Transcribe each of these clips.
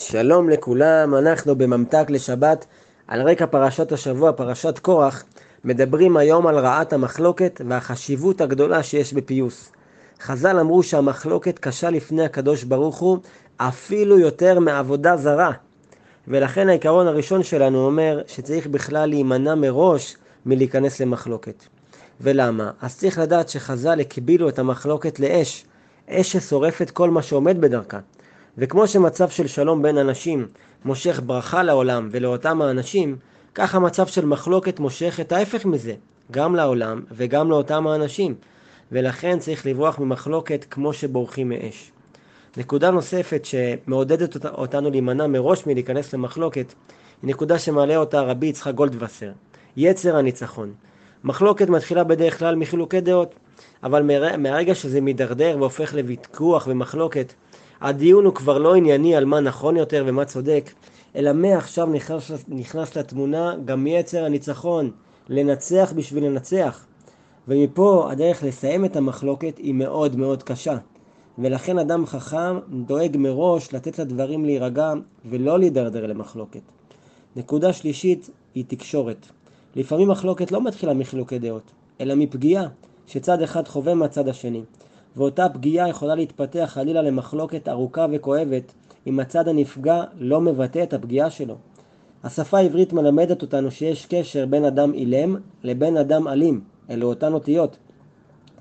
שלום לכולם, אנחנו בממתק לשבת על רקע פרשת השבוע, פרשת קורח, מדברים היום על רעת המחלוקת והחשיבות הגדולה שיש בפיוס. חז"ל אמרו שהמחלוקת קשה לפני הקדוש ברוך הוא אפילו יותר מעבודה זרה. ולכן העיקרון הראשון שלנו אומר שצריך בכלל להימנע מראש מלהיכנס למחלוקת. ולמה? אז צריך לדעת שחז"ל הקבילו את המחלוקת לאש, אש ששורפת כל מה שעומד בדרכה. וכמו שמצב של שלום בין אנשים מושך ברכה לעולם ולאותם האנשים, כך המצב של מחלוקת מושך את ההפך מזה, גם לעולם וגם לאותם האנשים. ולכן צריך לברוח ממחלוקת כמו שבורחים מאש. נקודה נוספת שמעודדת אותנו להימנע מראש מלהיכנס למחלוקת, היא נקודה שמעלה אותה רבי יצחק גולדווסר, יצר הניצחון. מחלוקת מתחילה בדרך כלל מחילוקי דעות, אבל מהרגע שזה מידרדר והופך לוויכוח ומחלוקת, הדיון הוא כבר לא ענייני על מה נכון יותר ומה צודק, אלא מעכשיו נכנס, נכנס לתמונה גם יצר הניצחון, לנצח בשביל לנצח. ומפה הדרך לסיים את המחלוקת היא מאוד מאוד קשה. ולכן אדם חכם דואג מראש לתת לדברים להירגע ולא להידרדר למחלוקת. נקודה שלישית היא תקשורת. לפעמים מחלוקת לא מתחילה מחילוקי דעות, אלא מפגיעה שצד אחד חווה מהצד השני. ואותה פגיעה יכולה להתפתח חלילה למחלוקת ארוכה וכואבת אם הצד הנפגע לא מבטא את הפגיעה שלו. השפה העברית מלמדת אותנו שיש קשר בין אדם אילם לבין אדם אלים, אלו אותן אותיות.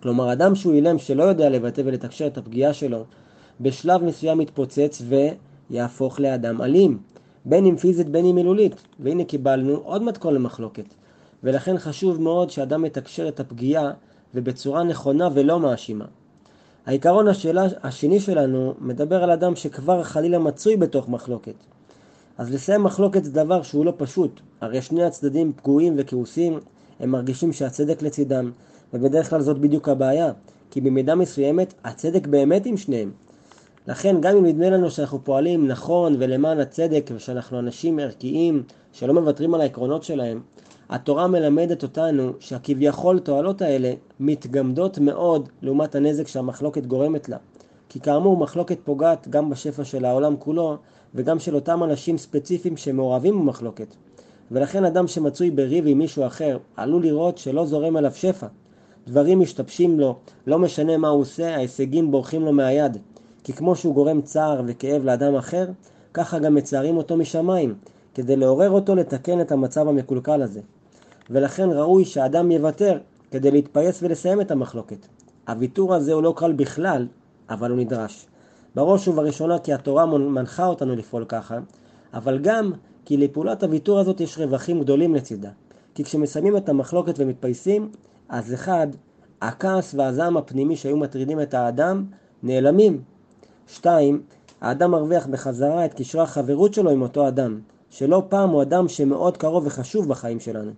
כלומר, אדם שהוא אילם שלא יודע לבטא ולתקשר את הפגיעה שלו, בשלב מסוים יתפוצץ ויהפוך לאדם אלים, בין אם פיזית בין אם מילולית. והנה קיבלנו עוד מתכון למחלוקת. ולכן חשוב מאוד שאדם יתקשר את הפגיעה ובצורה נכונה ולא מאשימה. העיקרון השאלה, השני שלנו מדבר על אדם שכבר חלילה מצוי בתוך מחלוקת. אז לסיים מחלוקת זה דבר שהוא לא פשוט, הרי שני הצדדים פגועים וכעוסים, הם מרגישים שהצדק לצידם, ובדרך כלל זאת בדיוק הבעיה, כי במידה מסוימת הצדק באמת עם שניהם. לכן גם אם נדמה לנו שאנחנו פועלים נכון ולמען הצדק ושאנחנו אנשים ערכיים שלא מוותרים על העקרונות שלהם, התורה מלמדת אותנו שהכביכול תועלות האלה מתגמדות מאוד לעומת הנזק שהמחלוקת גורמת לה. כי כאמור מחלוקת פוגעת גם בשפע של העולם כולו וגם של אותם אנשים ספציפיים שמעורבים במחלוקת. ולכן אדם שמצוי בריב עם מישהו אחר עלול לראות שלא זורם עליו שפע. דברים משתבשים לו, לא משנה מה הוא עושה, ההישגים בורחים לו מהיד. כי כמו שהוא גורם צער וכאב לאדם אחר, ככה גם מצערים אותו משמיים, כדי לעורר אותו לתקן את המצב המקולקל הזה. ולכן ראוי שאדם יוותר כדי להתפייס ולסיים את המחלוקת. הוויתור הזה הוא לא קל בכלל, אבל הוא נדרש. בראש ובראשונה כי התורה מנחה אותנו לפעול ככה, אבל גם כי לפעולת הוויתור הזאת יש רווחים גדולים לצידה. כי כשמסיימים את המחלוקת ומתפייסים, אז אחד, הכעס והזעם הפנימי שהיו מטרידים את האדם נעלמים. שתיים, האדם מרוויח בחזרה את קשרי החברות שלו עם אותו אדם, שלא פעם הוא אדם שמאוד קרוב וחשוב בחיים שלנו.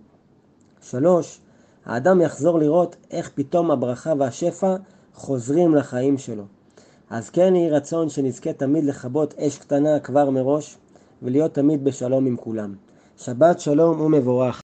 שלוש, האדם יחזור לראות איך פתאום הברכה והשפע חוזרים לחיים שלו. אז כן יהי רצון שנזכה תמיד לכבות אש קטנה כבר מראש ולהיות תמיד בשלום עם כולם. שבת שלום ומבורך.